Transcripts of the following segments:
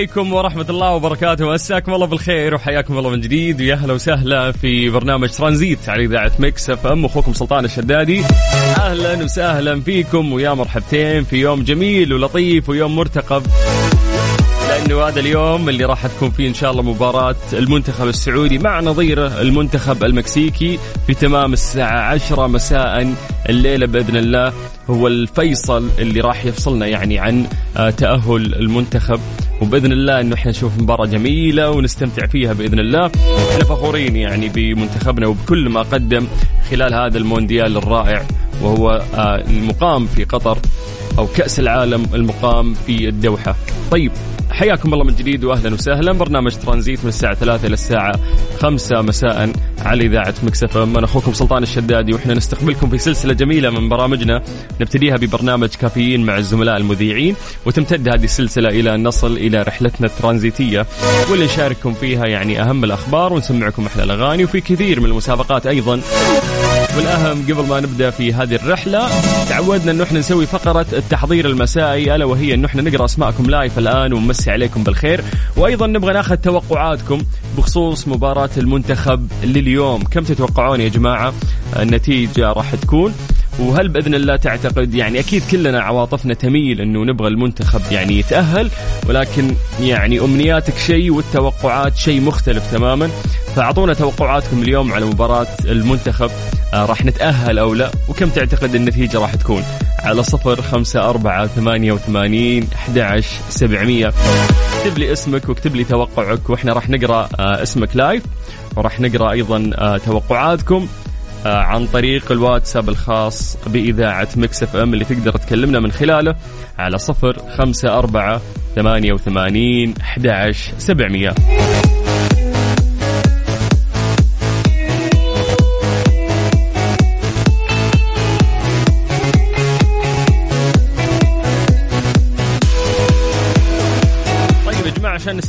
عليكم ورحمة الله وبركاته. مساكم الله بالخير وحياكم الله من جديد. ويا أهلا وسهلا في برنامج ترانزيت على إذاعة مكس إف إم. أخوكم سلطان الشدادي. أهلا وسهلا فيكم. ويا مرحبتين في يوم جميل ولطيف ويوم مرتقب. لأنه هذا اليوم اللي راح تكون فيه إن شاء الله مباراة المنتخب السعودي مع نظيره المنتخب المكسيكي في تمام الساعة 10 مساء الليلة بإذن الله. هو الفيصل اللي راح يفصلنا يعني عن آه، تأهل المنتخب. وبإذن الله إنه إحنا نشوف مباراة جميلة ونستمتع فيها بإذن الله. إحنا فخورين يعني بمنتخبنا وبكل ما قدم خلال هذا المونديال الرائع وهو آه، المقام في قطر أو كأس العالم المقام في الدوحة. طيب حياكم الله من جديد واهلا وسهلا. برنامج ترانزيت من الساعة 3 إلى الساعة 5 مساء على إذاعة مكسف أنا أخوكم سلطان الشدادي وإحنا نستقبلكم في سلسلة جميلة من برامجنا. نبتديها ببرنامج كافيين مع الزملاء المذيعين وتمتد هذه السلسلة إلى ان نصل إلى رحلتنا الترانزيتية. واللي نشارككم فيها يعني أهم الأخبار ونسمعكم أحلى الأغاني وفي كثير من المسابقات أيضا. والأهم قبل ما نبدأ في هذه الرحلة تعودنا إنه إحنا نسوي فقرة التحضير المسائي ألا وهي إنه إحنا نقرأ أسماءكم لايف الآن ونمسي عليكم بالخير. وأيضا نبغى ناخذ توقعاتكم بخصوص مباراه المنتخب لليوم. كم تتوقعون يا جماعة؟ النتيجة راح تكون. وهل بإذن الله تعتقد يعني أكيد كلنا عواطفنا تميل إنه نبغى المنتخب يعني يتأهل ولكن يعني أمنياتك شيء والتوقعات شيء مختلف تماما. فأعطونا توقعاتكم اليوم على مباراة المنتخب آه راح نتأهل أو لا وكم تعتقد النتيجة راح تكون؟ على صفر خمسة أربعة ثمانية وثمانين أحد سبعمية. اكتب لي اسمك واكتب لي توقعك وإحنا راح نقرأ آه اسمك لايف وراح نقرأ أيضا آه توقعاتكم آه، عن طريق الواتساب الخاص بإذاعة مكس اف ام اللي تقدر تكلمنا من خلاله على صفر خمسة أربعة ثمانية وثمانين أحد سبعمية.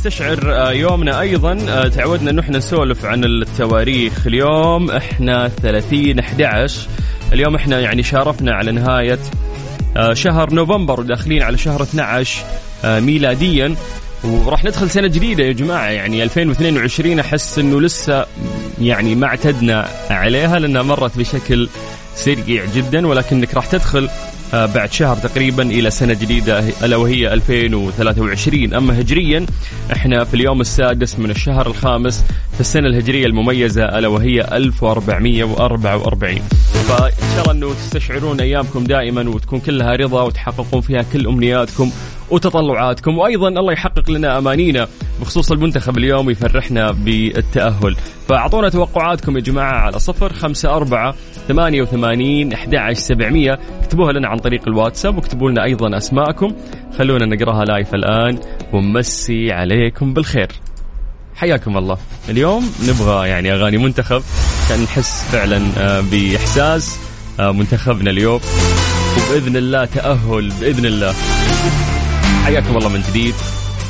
نستشعر آه، يومنا أيضا آه، تعودنا أنه إحنا نسولف عن التواريخ. اليوم إحنا 30 11 اليوم إحنا يعني شارفنا على نهاية آه، شهر نوفمبر وداخلين على شهر 12 آه، ميلاديا. وراح ندخل سنة جديدة يا جماعة. يعني 2022 أحس أنه لسه يعني ما اعتدنا عليها لأنها مرت بشكل سريع جدا ولكنك راح تدخل بعد شهر تقريبا إلى سنة جديدة ألا وهي 2023 أما هجريا إحنا في اليوم السادس من الشهر الخامس في السنة الهجرية المميزة ألا وهي 1444 فإن شاء الله أنه تستشعرون أيامكم دائما وتكون كلها رضا وتحققون فيها كل أمنياتكم وتطلعاتكم. وأيضا الله يحقق لنا أمانينا بخصوص المنتخب اليوم يفرحنا بالتأهل. فأعطونا توقعاتكم يا جماعة على صفر خمسة أربعة ثمانية وثمانين أحد سبعمية. اكتبوها لنا عن طريق الواتساب واكتبوا لنا أيضا أسماءكم. خلونا نقراها live الآن ونمسي عليكم بالخير. حياكم الله. اليوم نبغى يعني أغاني منتخب. عشان نحس فعلا آه، بإحساس آه، منتخبنا اليوم. وبإذن الله تأهل بإذن الله. حياكم الله من جديد.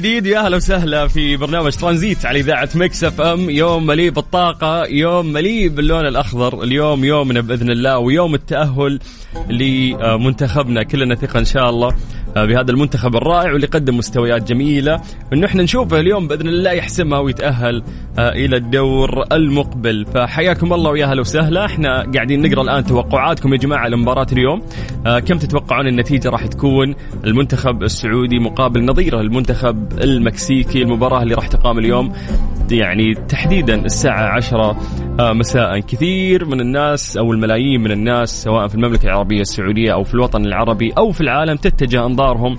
جديد. يا أهلا وسهلا في برنامج ترانزيت على إذاعة ميكس إف إم. يوم مليء بالطاقة يوم مليء باللون الأخضر. اليوم يومنا بإذن الله ويوم التأهل. لمنتخبنا. كلنا ثقة إن شاء الله بهذا المنتخب الرائع واللي قدم مستويات جميلة. إنه إحنا نشوفه اليوم بإذن الله يحسمها ويتأهل إلى الدور المقبل. فحياكم الله ويا أهلا وسهلا. إحنا قاعدين نقرأ الآن توقعاتكم يا جماعة لمباراة اليوم. كم تتوقعون النتيجة راح تكون؟ المنتخب السعودي مقابل نظيره المنتخب المكسيكي المباراة اللي راح تقام اليوم يعني تحديدا الساعة عشرة مساء. كثير من الناس أو الملايين من الناس سواء في المملكة العربية السعودية أو في الوطن العربي أو في العالم تتجه أنظارهم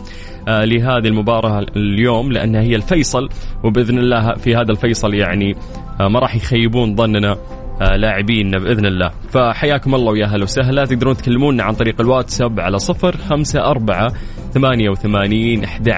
لهذه المباراة اليوم لأنها هي الفيصل وبإذن الله في هذا الفيصل يعني ما راح يخيبون ظننا. لاعبين بإذن الله. فحياكم الله ويا هلا وسهلا. تقدرون تكلمونا عن طريق الواتساب على صفر خمسة أربعة ثمانية وثمانين أحد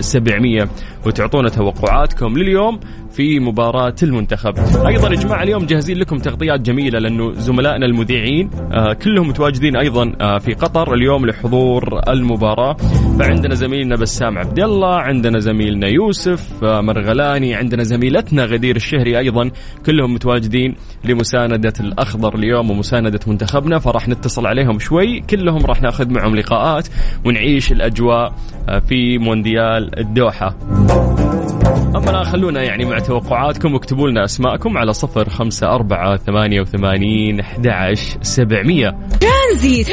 سبعمية وتعطونا توقعاتكم لليوم في مباراة المنتخب. أيضا يا جماعة اليوم جاهزين لكم تغطيات جميلة لأنه زملائنا المذيعين آه كلهم متواجدين أيضا آه في قطر اليوم لحضور المباراة. فعندنا زميلنا بسام عبد الله عندنا زميلنا يوسف آه مرغلاني عندنا زميلتنا غدير الشهري أيضا كلهم متواجدين لمساندة الأخضر اليوم ومساندة منتخبنا فراح نتصل عليهم شوي. كلهم راح ناخذ معهم لقاءات ونعيش الأجواء في مونديال الدوحة. أما الآن خلونا يعني مع توقعاتكم واكتبوا لنا أسماءكم على صفر خمسة أربعة ثمانية وثمانين أحد سبعمية. ترانزيت.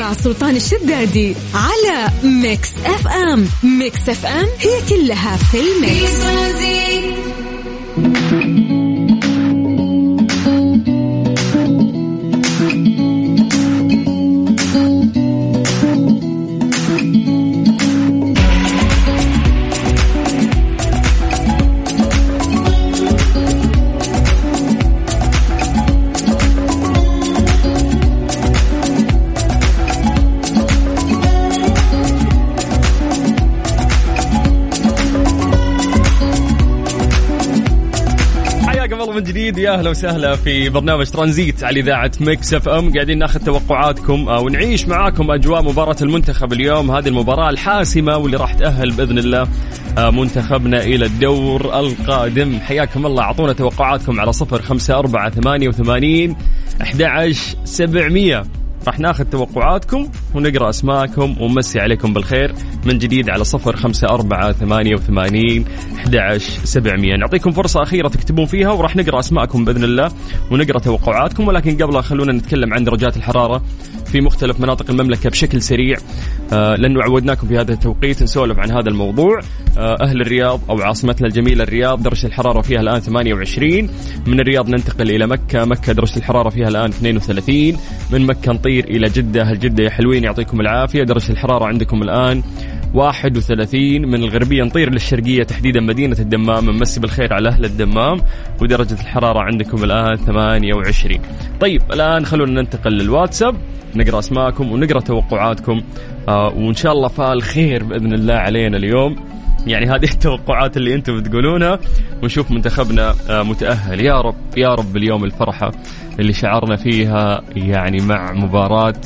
مع سلطان الشدادي على ميكس اف ام. ميكس اف ام هي كلها في الميكس. يا أهلا وسهلا في برنامج ترانزيت على إذاعة ميكس إف إم. قاعدين ناخذ توقعاتكم ونعيش معاكم أجواء مباراة المنتخب اليوم. هذه المباراة الحاسمة واللي راح تأهل بإذن الله منتخبنا إلى الدور القادم. حياكم الله. أعطونا توقعاتكم على صفر خمسة أربعة ثمانية وثمانين أحد سبعمية. راح ناخذ توقعاتكم ونقرأ أسماءكم ونمسي عليكم بالخير. من جديد على صفر خمسة أربعة ثمانية وثمانين أحد سبعمية. نعطيكم فرصة أخيرة تكتبون فيها وراح نقرأ أسماءكم بإذن الله ونقرأ توقعاتكم. ولكن قبلها خلونا نتكلم عن درجات الحرارة في مختلف مناطق المملكة بشكل سريع. آه لأنه عودناكم في هذا التوقيت نسولف عن هذا الموضوع. آه أهل الرياض أو عاصمتنا الجميلة الرياض درجة الحرارة فيها الآن 28 من الرياض ننتقل إلى مكة. مكة درجة الحرارة فيها الآن 32 من مكة نطير إلى جدة. هل جدة يا حلوين يعطيكم العافية. درجة الحرارة عندكم الآن 31 من الغربية. نطير للشرقية تحديدا مدينة الدمام. نمسي بالخير على أهل الدمام ودرجة الحرارة عندكم الآن 28 طيب الآن خلونا ننتقل للواتساب. نقرأ أسماءكم ونقرأ توقعاتكم. آه وإن شاء الله فال خير بإذن الله علينا اليوم. يعني هذه التوقعات اللي أنتم بتقولونها ونشوف منتخبنا آه متأهل. يا رب يا رب اليوم الفرحة اللي شعرنا فيها يعني مع مباراة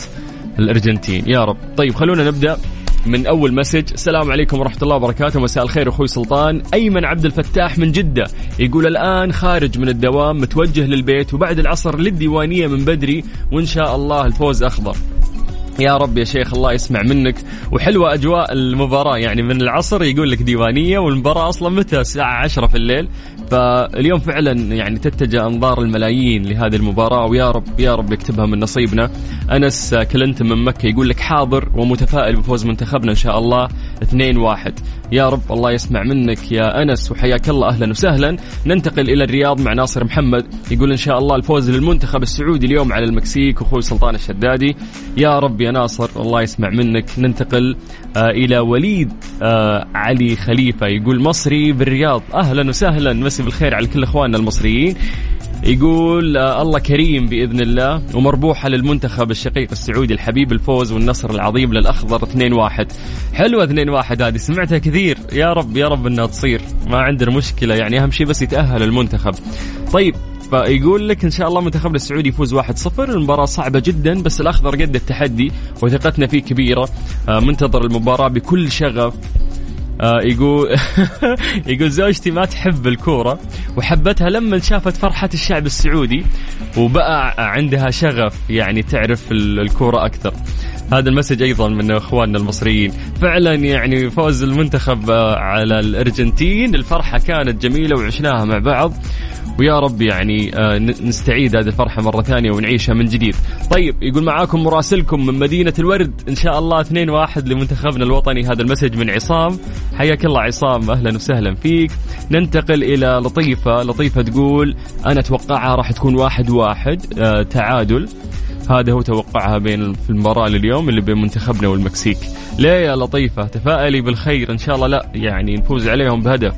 الأرجنتين. يا رب. طيب خلونا نبدأ. من أول مسج. السلام عليكم ورحمة الله وبركاته. مساء الخير أخوي سلطان. أيمن عبد الفتاح من جدة يقول الآن خارج من الدوام متوجه للبيت وبعد العصر للديوانية من بدري وإن شاء الله الفوز أخضر. يا رب يا شيخ الله يسمع منك. وحلوة أجواء المباراة. يعني من العصر يقول لك ديوانية والمباراة أصلا متى؟ الساعة عشرة في الليل. فاليوم فعلا يعني تتجه أنظار الملايين لهذه المباراة. ويا رب يا رب يكتبها من نصيبنا. أنس كلنتم من مكة يقول لك حاضر ومتفائل بفوز منتخبنا إن شاء الله. 2-1 يا رب الله يسمع منك يا أنس وحياك الله أهلا وسهلا. ننتقل إلى الرياض مع ناصر محمد يقول إن شاء الله الفوز للمنتخب السعودي اليوم على المكسيك أخوي سلطان الشدادي. يا رب يا ناصر الله يسمع منك. ننتقل آه إلى وليد آه علي خليفة يقول مصري بالرياض. أهلا وسهلا مسي بالخير على كل إخواننا المصريين. يقول آه الله كريم بإذن الله ومربوحة للمنتخب الشقيق السعودي الحبيب الفوز والنصر العظيم للأخضر 2-1 حلوة 2-1 هذه سمعتها كثير. يا رب يا رب إنها تصير. ما عندنا مشكلة يعني أهم شيء بس يتأهل المنتخب. طيب فيقول لك إن شاء الله منتخبنا السعودي يفوز 1-0 المباراة صعبة جدا بس الأخضر قد التحدي وثقتنا فيه كبيرة. آه منتظر المباراة بكل شغف. يقول يقول زوجتي ما تحب الكورة وحبتها لما شافت فرحة الشعب السعودي وبقى عندها شغف يعني تعرف ال- الكورة أكثر. هذا المسج أيضا من إخواننا المصريين. فعلا يعني فوز المنتخب آه، على الأرجنتين. الفرحة كانت جميلة وعشناها مع بعض. ويا رب يعني آه، نستعيد هذه الفرحة مرة ثانية ونعيشها من جديد. طيب يقول معاكم مراسلكم من مدينة الورد. إن شاء الله 2-1 لمنتخبنا الوطني. هذا المسج من عصام. حياك الله عصام. أهلا وسهلا فيك. ننتقل إلى لطيفة، لطيفة تقول أنا أتوقعها راح تكون واحد واحد آه، تعادل. هذا هو توقعها بين في المباراة اليوم اللي بين منتخبنا والمكسيك. ليه يا لطيفة؟ تفائلي بالخير. إن شاء الله لا يعني نفوز عليهم بهدف.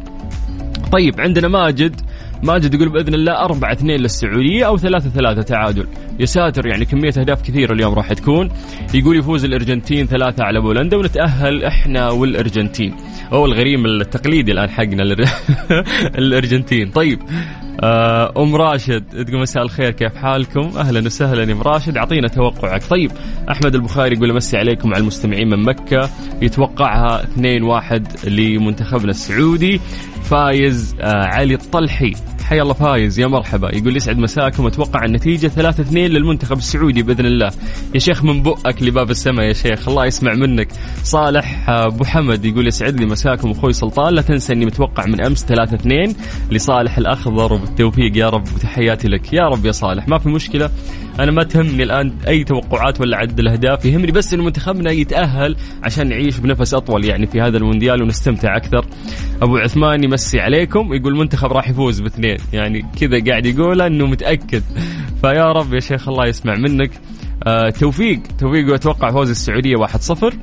طيب عندنا ماجد. ماجد يقول بإذن الله 4 2 للسعودية أو 3 3 تعادل. يا ساتر يعني كمية أهداف كثيرة اليوم راح تكون. يقول يفوز الأرجنتين ثلاثة على بولندا ونتأهل إحنا والأرجنتين. هو الغريم التقليدي الآن حقنا الأرجنتين. طيب آه، أم راشد تقول مساء الخير كيف حالكم؟ أهلا وسهلا يا أم راشد أعطينا توقعك. طيب أحمد البخاري يقول أمسي عليكم على المستمعين من مكة. يتوقعها 2-1 لمنتخبنا السعودي. فايز آه علي الطلحي. حيا الله فايز يا مرحبا. يقول يسعد مساكم أتوقع النتيجة 3 2 للمنتخب السعودي بإذن الله. يا شيخ من بؤك لباب السماء يا شيخ الله يسمع منك. صالح أبو حمد يقول يسعد لي مساكم أخوي سلطان لا تنسى إني متوقع من أمس 3 2 لصالح الأخضر وبالتوفيق يا رب وتحياتي لك. يا رب يا صالح ما في مشكلة. أنا ما تهمني الآن أي توقعات ولا عد الأهداف يهمني بس انه منتخبنا يتأهل عشان نعيش بنفس أطول يعني في هذا المونديال ونستمتع أكثر. أبو عثمان يمسي عليكم يقول المنتخب راح يفوز باثنين. يعني كذا قاعد يقول إنه متأكد. فيا رب يا شيخ الله يسمع منك. آه توفيق. توفيق أتوقع فوز السعودية 1-0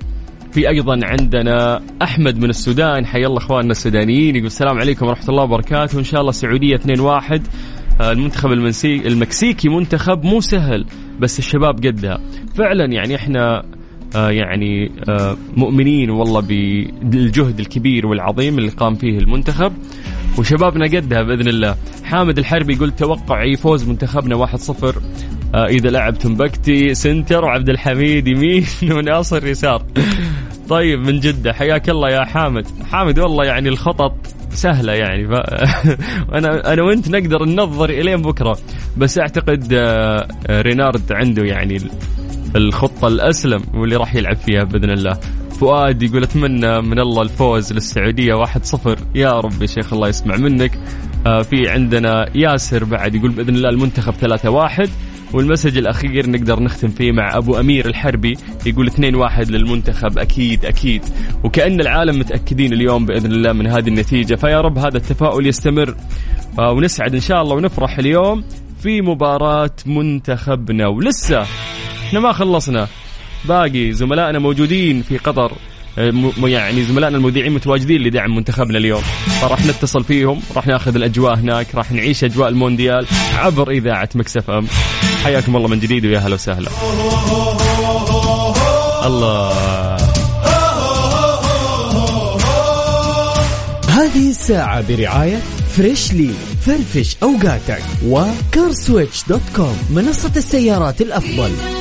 في أيضا عندنا أحمد من السودان. حيا الله أخواننا السودانيين. يقول السلام عليكم ورحمة الله وبركاته. إن شاء الله السعودية 2-1 آه، المنتخب المكسيكي منتخب مو سهل بس الشباب قدها. فعلا يعني إحنا يعني آه، مؤمنين والله بالجهد الكبير والعظيم اللي قام فيه المنتخب. وشبابنا قدها بإذن الله. حامد الحربي يقول توقعي فوز منتخبنا 1-0 آه، إذا لعب تنبكتي سنتر وعبد الحميد يمين وناصر يسار. طيب من جدة. حياك الله يا حامد. حامد والله يعني الخطط سهلة يعني ف... أنا أنا وأنت نقدر ننظر إلين بكرة. بس أعتقد آه، آه، رينارد عنده يعني ال- الخطة الأسلم واللي راح يلعب فيها بإذن الله. فؤاد يقول أتمنى من الله الفوز للسعودية 1-0 يا رب يا شيخ الله يسمع منك. آه، في عندنا ياسر بعد يقول بإذن الله المنتخب 3-1 والمسج الأخير نقدر نختم فيه مع أبو أمير الحربي. يقول 2-1 للمنتخب. أكيد أكيد. وكأن العالم متأكدين اليوم بإذن الله من هذه النتيجة. فيا رب هذا التفاؤل يستمر. آه، ونسعد إن شاء الله ونفرح اليوم في مباراة منتخبنا. ولسه إحنا ما خلصنا. باقي زملائنا موجودين في قطر. آه، يعني زملائنا المذيعين متواجدين لدعم منتخبنا اليوم. فراح نتصل فيهم راح ناخذ الأجواء هناك راح نعيش أجواء المونديال عبر إذاعة مكس إف إم. حياكم الله من جديد ويا هلا وسهلا. الله. هذه الساعة برعاية فريشلي فرفش أوقاتك وكارسويتش dot com منصة السيارات الأفضل.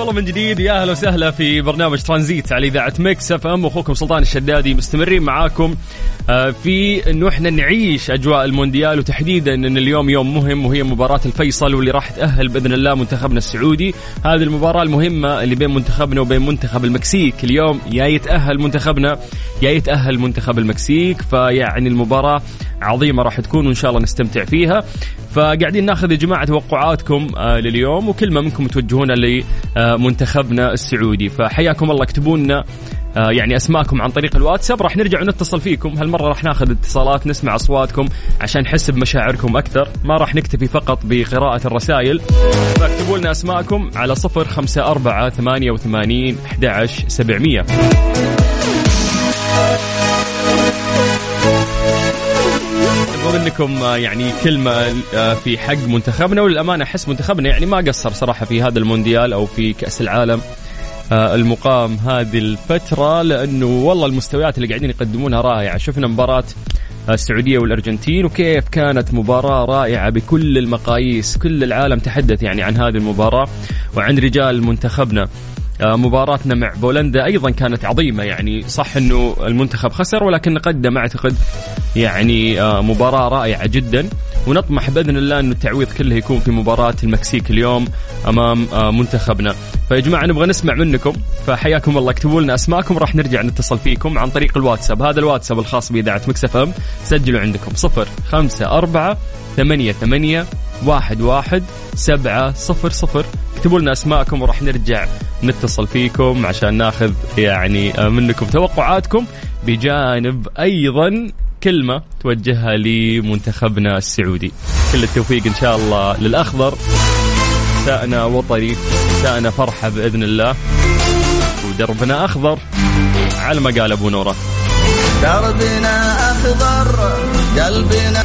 حياكم الله من جديد. يا أهلا وسهلا في برنامج ترانزيت على إذاعة مكس إف إم. أخوكم سلطان الشدادي مستمرين معاكم. آه، في إنه إحنا نعيش أجواء المونديال وتحديدا إن اليوم يوم مهم وهي مباراة الفيصل واللي راح تأهل بإذن الله منتخبنا السعودي. هذه المباراة المهمة اللي بين منتخبنا وبين منتخب المكسيك. اليوم يا يتأهل منتخبنا يا يتأهل منتخب المكسيك. فيعني المباراة عظيمة راح تكون وإن شاء الله نستمتع فيها. فقاعدين ناخذ يا جماعة توقعاتكم آه، لليوم. وكلمه منكم توجهونها لمنتخبنا السعودي. فحياكم الله اكتبوا لنا آه، يعني أسماءكم عن طريق الواتساب. راح نرجع ونتصل فيكم. هالمرة راح ناخذ اتصالات نسمع أصواتكم عشان نحس بمشاعركم أكثر. ما راح نكتفي فقط بقراءة الرسائل. فاكتبوا لنا أسماءكم على صفر خمسة أربعة ثمانية وثمانين أحد سبعمية. منكم آه، يعني كلمة آه، في حق منتخبنا وللأمانة أحس منتخبنا يعني ما قصر صراحة في هذا المونديال أو في كأس العالم آه، المقام هذه الفترة لأنه والله المستويات اللي قاعدين يقدمونها رائعة. شفنا مباراة السعودية والأرجنتين وكيف كانت مباراة رائعة بكل المقاييس كل العالم تحدث يعني عن هذه المباراة وعن رجال منتخبنا. مباراتنا مع بولندا أيضا كانت عظيمة. يعني صح إنه المنتخب خسر ولكن قدم أعتقد يعني آه، مباراة رائعة جدا. ونطمح بإذن الله إنه التعويض كله يكون في مباراة المكسيك اليوم أمام آه، منتخبنا. فيا جماعة نبغى نسمع منكم. فحياكم الله اكتبوا لنا أسماءكم راح نرجع نتصل فيكم عن طريق الواتساب. هذا الواتساب الخاص بإذاعة مكسف إم. سجلوا عندكم صفر خمسة أربعة ثمانية ثمانية واحد واحد سبعة صفر صفر. اكتبوا لنا أسماءكم وراح نرجع نتصل فيكم عشان ناخذ يعني منكم توقعاتكم. بجانب أيضا كلمة توجهها لمنتخبنا السعودي. كل التوفيق إن شاء الله للأخضر. مساءنا وطني مساءنا فرحة بإذن الله. ودربنا أخضر على ما قال أبو نوره. دربنا أخضر قلبنا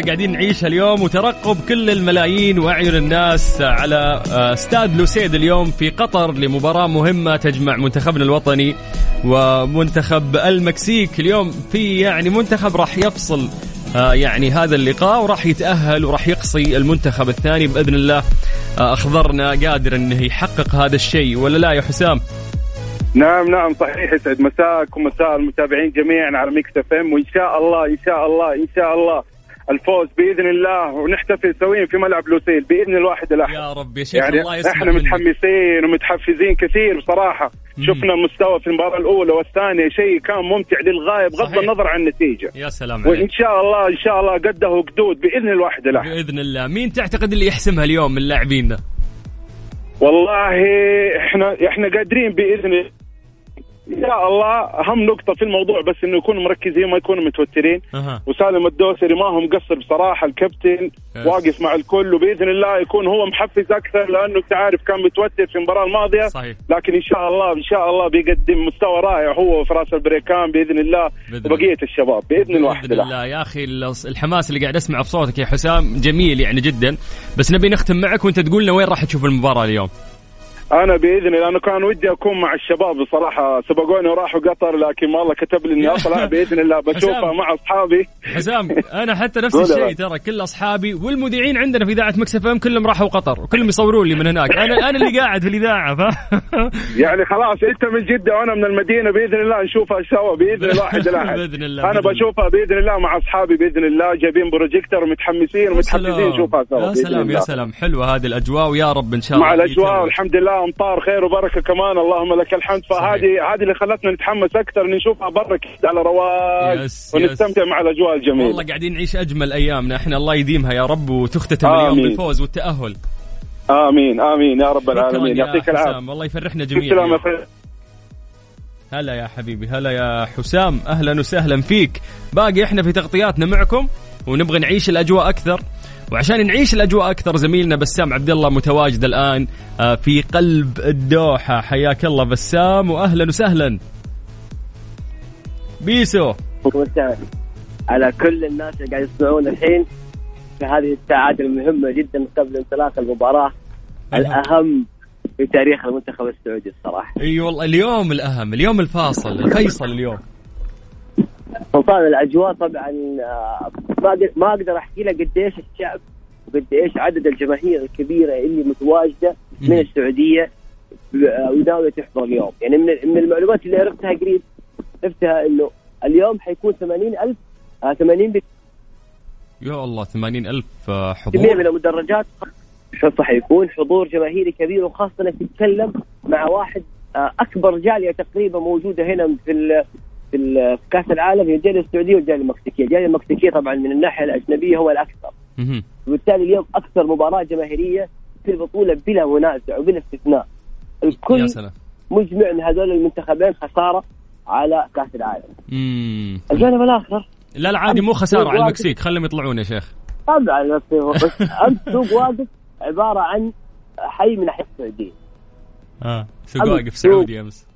جميله قاعدين نعيشها اليوم وترقب كل الملايين وأعين الناس على آه، استاد لوسيل اليوم في قطر لمباراة مهمة تجمع منتخبنا الوطني ومنتخب المكسيك اليوم في يعني منتخب راح يفصل آه، يعني هذا اللقاء وراح يتأهل وراح يقصي المنتخب الثاني بإذن الله آه، أخضرنا قادر انه يحقق هذا الشيء ولا لا يا حسام؟ نعم نعم صحيح يسعد مساكم مساء المتابعين جميعا على ميكس إف إم وإن شاء الله إن شاء الله إن شاء الله الفوز بإذن الله ونحتفل سويا في ملعب لوسيل بإذن الواحد الأحد. يا رب يا شيخ يعني الله يسمع إحنا. متحمسين ومتحفزين كثير بصراحة. شفنا مستوى في المباراة الأولى والثانية شيء كان ممتع للغاية بغض. النظر عن النتيجة. يا سلام عليك. وان شاء الله إن شاء الله قده وقدود بإذن الواحد الأحد. بإذن الله. مين تعتقد اللي يحسمها اليوم من لاعبينا والله إحنا إحنا قادرين بإذن الله ان شاء الله أهم نقطة في الموضوع بس إنه يكونوا مركزين ما يكونوا متوترين. أها. وسالم الدوسري ما هو مقصر بصراحة الكابتن yes. واقف مع الكل وبإذن الله يكون هو محفز أكثر لأنه أنت عارف كان متوتر في المباراة الماضية. صحيح. لكن إن شاء الله إن شاء الله بيقدم مستوى رائع هو وفراس البريكان بإذن الله بإذن وبقية الشباب بإذن الواحد باذن. الله. يا أخي الحماس اللي قاعد أسمعه في صوتك يا حسام جميل يعني جدا. بس نبي نختم معك وأنت تقول لنا وين راح تشوف المباراة اليوم؟ أنا بإذن الله أنا كان ودي أكون مع الشباب بصراحة سبقوني وراحوا قطر لكن والله كتب لي إني اطلع بإذن الله بشوفها. مع أصحابي حسام أنا حتى نفس الشيء. ترى كل أصحابي والمذيعين عندنا في إذاعة مكس إف إم كلهم راحوا قطر وكلهم يصورون لي من هناك أنا أنا اللي قاعد في الإذاعة ف يعني خلاص أنت من جدة وأنا من المدينة بإذن الله نشوفها سوا بإذن الواحد الأحد بإذن الله، أنا بإذن الله. بشوفها بإذن الله مع أصحابي بإذن الله جايبين بروجيكتور ومتحمسين ومتحمسين. نشوفها سوا يا سلام يا الله. سلام حلوة هذه الأجواء ويا رب إن شاء الله مع الاجواء. والحمد أمطار خير وبركة كمان. اللهم لك الحمد. فهذه هذه اللي خلتنا نتحمس أكثر نشوفها برا على رواق يس، ونستمتع مع الأجواء الجميلة. والله قاعدين نعيش أجمل أيامنا. إحنا الله يديمها يا رب وتختتم آمين. اليوم بالفوز والتأهل. آمين آمين يا رب العالمين. يعطيك العافية. والله يفرحنا جميعا. هلا يا حبيبي هلا يا حسام. أهلا وسهلا فيك. باقي إحنا في تغطياتنا معكم ونبغى نعيش الأجواء أكثر. وعشان نعيش الأجواء أكثر زميلنا بسام عبد الله متواجد الآن آه، في قلب الدوحة. حياك الله بسام واهلا وسهلا. بيسو. على كل الناس اللي قاعد يسمعون الحين في هذه الساعات المهمة جدا قبل انطلاق المباراة الأهم في تاريخ المنتخب السعودي الصراحة. أي والله اليوم الأهم اليوم الفاصل الفيصل اليوم. سلطان الأجواء طبعا آه، ما ما أقدر أحكي لك قديش الشعب وقد إيش عدد الجماهير الكبيرة اللي متواجدة من. السعودية ب- وناويه تحضر اليوم يعني من من المعلومات اللي عرفتها قريب عرفتها إنه اليوم حيكون 80000 آه 80 يا الله 80 ألف آه، جميع من حضور المدرجات حيكون حضور جماهيري كبير وخاصة انك تتكلم مع واحد آه، أكبر جالية تقريبا موجودة هنا في في, كأس العالم هي الجاليه السعودية والجاليه المكسيكية، الجاليه المكسيكية طبعا من الناحية الأجنبية هو الأكثر،. وبالتالي اليوم أكثر مباراة جماهيرية في البطوله بلا منازع وبلا استثناء. يا الكل سلام مجمع ان هذول المنتخبين خسارة على كأس العالم. مم. الجانب الآخر لا لا عادي مو خسارة على المكسيك خليهم يطلعون يا شيخ طبعا امس سوق واقف عبارة عن حي من احياء السعودية. آه سوق واقف. سعودي امس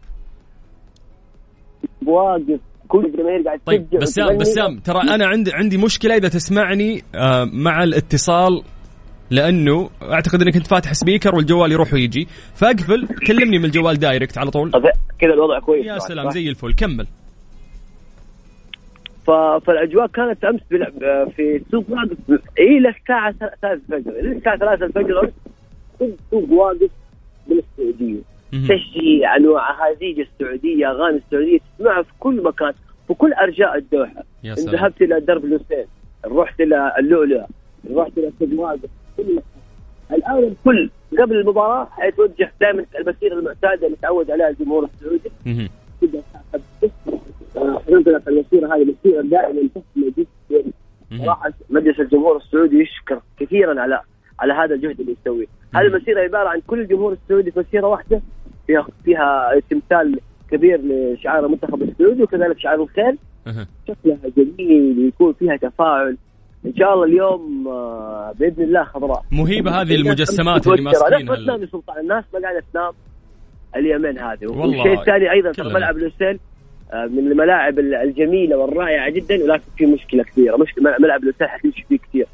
واقف كل الجماهير قاعد طيب بسام. بسام ترى أنا عندي عندي مشكلة إذا تسمعني آه، مع الاتصال لأنه أعتقد إنك أنت فاتح speaker والجوال يروح ويجي. فاقفل كلمني من الجوال direct على طول. كذا الوضع كويس. يا طبعاً، سلام صح؟ زي الفل كمل. ف... فالأجواء كانت أمس بال... في سوق واقف. إلى الساعة 3 الفجر إلى الساعة 3 الفجر. امس سوق- سوق واقف بالسعوديه تشجيع أنواع. اهازيج السعودية أغاني السعودية تسمعها في كل مكان في كل أرجاء الدوحة. يا سلام. ذهبت إلى درب الحسين رحت إلى اللؤلؤة رحت إلى سوق كل مكان. الآن الكل قبل المباراة حيتوجه دائما المسيره المعتادة اللي تعود عليها الجمهور السعودي. مهم. تبدا الساعة 5 آه، حننطلق المسيره هذه مسيره دائما جدا. صراحة مجلس الجمهور السعودي يشكر كثيرا على على هذا الجهد اللي يسويه، هذه المسيره عبارة عن كل الجمهور السعودي في مسيرة واحدة فيها فيها تمثال كبير لشعار المنتخب السعودي وكذلك شعار الخيل. شكلها جميل ويكون فيها تفاعل. إن شاء الله اليوم آه، بإذن الله خضراء. مهيبة هذه المجسمات اللي. لا، ما ماسكينها. تنام يا سلطان الناس ما قاعدة تنام اليمين هذه. والشيء الثاني أيضا ترى كلنا. ملعب لوسيل من الملاعب الجميلة والرائعة جدا ولكن في مشكلة كبيرة. مشكلة ملعب لوسيل حتمشي فيه كثير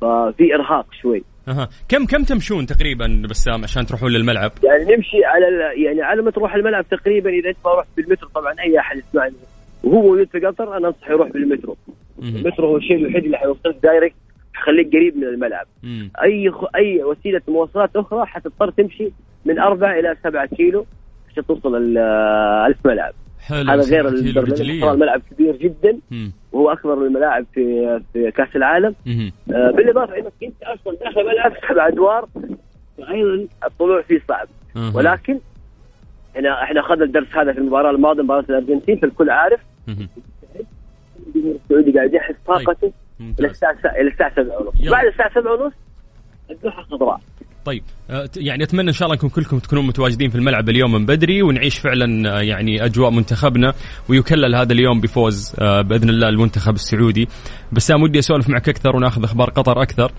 ففي إرهاق شوي. أها. كم كم تمشون تقريبا بسام عشان تروحون للملعب يعني نمشي على ال- يعني على ما تروح الملعب تقريبا إذا أنت ما رحت بالمترو طبعا أي أحد يسمعني وهو موجود في قطر أنا انصح يروح بالمترو. المترو هو الشيء الوحيد اللي حيوصلك direct يخليك قريب من الملعب مم. أي خ... أي وسيلة مواصلات أخرى حتضطر تمشي من أربعة إلى سبعة كيلو عشان توصل ال- الملعب حلو هذا غير. طبعاً الملعب كبير جدا. وهو أكبر الملاعب في في كأس العالم. آه، بالإضافة أنك أنت أصلا داخل الملعب سبع أدوار وأيضا الطلوع فيه صعب أها. ولكن إحنا إحنا أخذنا الدرس هذا في المباراة الماضية مباراة الأرجنتين فالكل عارف السعودي قاعد يحس طاقته إلى ممتاز الساعة إلى الساعة 7 ونص. بعد الساعة 7 ونص الدوحة خضراء. طيب آه، يعني أتمنى إن شاء الله إنكم كلكم تكونون متواجدين في الملعب اليوم من بدري ونعيش فعلا آه، يعني أجواء منتخبنا ويكلل هذا اليوم بفوز آه، بإذن الله المنتخب السعودي. بسام ودي أسولف معك أكثر ونأخذ أخبار قطر أكثر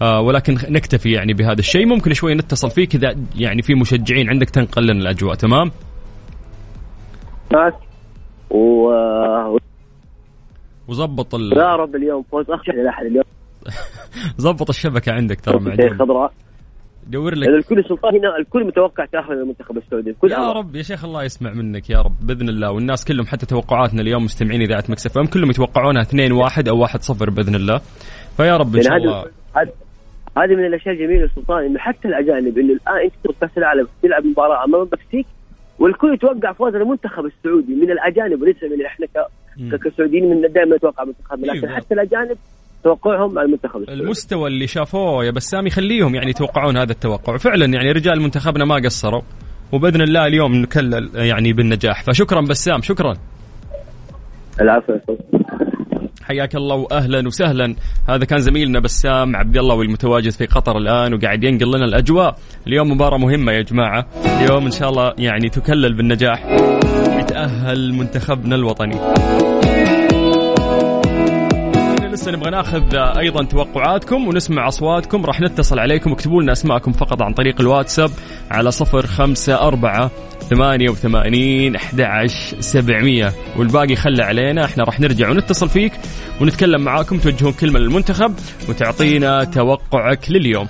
ولكن نكتفي يعني بهذا الشيء. ممكن شوي نتصل فيك إذا يعني في مشجعين عندك تنقل لنا الأجواء تمام؟ و وظبط ال... يا رب اليوم فوز اخشى إلى أحد اليوم. ظبط الشبكة عندك ترى معجون خضراء. دور لك. الكل سلطان هنا الكل متوقع تأخذ المنتخب السعودي. الكل يا. رب يا شيخ الله يسمع منك يا رب بإذن الله. والناس كلهم حتى توقعاتنا اليوم مستمعين إذاعة Mix FM كلهم يتوقعونها 2 1 أو 1 0 بإذن الله. فيا رب إن يعني شاء الله. هذه- من الأشياء الجميلة يا سلطان إنه حتى الأجانب إنه الآن انت تروح كأس العالم تلعب مباراة أمام المكسيك والكل يتوقع فوز المنتخب السعودي. من الأجانب وليس من إحنا كسعوديين من دائما نتوقع منتخبنا لكن أيوة. حتى الأجانب توقعهم على المنتخب السعودي. المستوى اللي شافوه يا بسام يخليهم يعني يتوقعون هذا التوقع. فعلا يعني رجال منتخبنا ما قصروا وبإذن الله اليوم نكلل يعني بالنجاح. فشكرا بسام شكرا. العفو. حياك الله واهلا وسهلا. هذا كان زميلنا بسام عبد الله والمتواجد في قطر الآن وقاعد ينقل لنا الأجواء. اليوم مباراة مهمة يا جماعة. اليوم إن شاء الله يعني تكلل بالنجاح. يتأهل منتخبنا الوطني. لسه نبغى ناخذ أيضا توقعاتكم ونسمع أصواتكم. راح نتصل عليكم اكتبوا لنا أسماءكم فقط عن طريق الواتساب على صفر خمسة أربعة ثمانية وثمانين أحد سبعمية. والباقي خلى علينا إحنا راح نرجع ونتصل فيك ونتكلم معاكم توجهون كلمة للمنتخب وتعطينا توقعك لليوم.